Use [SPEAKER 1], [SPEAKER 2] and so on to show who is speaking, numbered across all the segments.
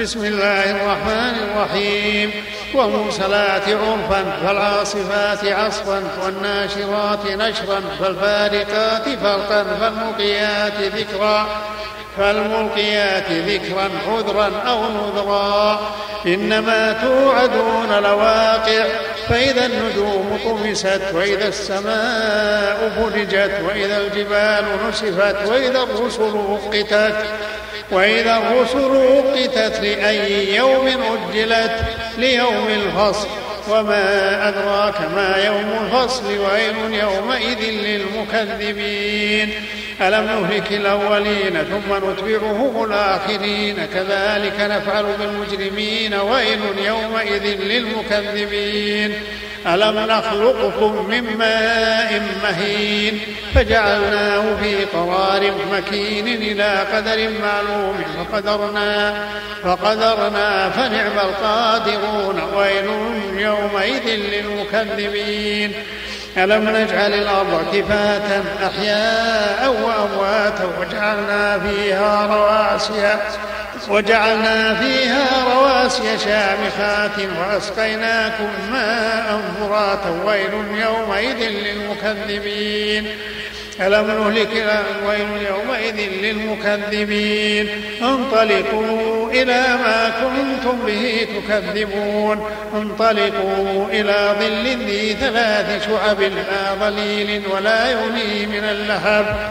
[SPEAKER 1] بسم الله الرحمن الرحيم. والمرسلات عرفا فالعاصفات عصفا والناشرات نشرا فالفارقات فرقا فالملقيات ذكرا فالملقيات ذكرا عذرا أو نذرا. إنما توعدون لواقع فإذا النجوم طمست وإذا السماء فرجت وإذا الجبال نسفت وإذا الرسل وقتت وإذا الرسل وقتت لأي يوم أجلت ليوم الفصل وما أدراك ما يوم الفصل ويل يومئذ للمكذبين. ألم نهلك الأولين ثم نتبعهم الآخرين؟ كذلك نفعل بالمجرمين ويل يومئذ للمكذبين. ألم نخلقكم من ماء مهين فجعلناه في قرار مكين إلى قدر معلوم فقدرنا فقدرنا فنعم القادرون ويل يومئذ للمكذبين. ألم نجعل الأرض كفاة أحياء وأمواتا وجعلنا فيها رواسي وجعلنا فيها رواسي شامخات وأسقيناكم ماء فراتا ويل يومئذ للمكذبين. ألم نهلك ويل يومئذ للمكذبين؟ انطلقوا إلى ما كنتم به تكذبون. انطلقوا إلى ظل ذي ثلاث شعب لا ظليل ولا يغني من اللهب.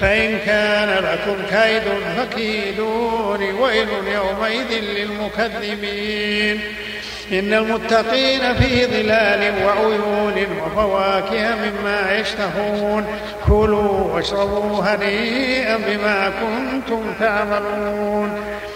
[SPEAKER 1] فإن كان لكم كيد فكيدون ويل يومئذ للمكذبين. إن المتقين في ظلال وعيون وفواكه مما يشتهون. كلوا واشربوا هنيئا بما كنتم تعملون.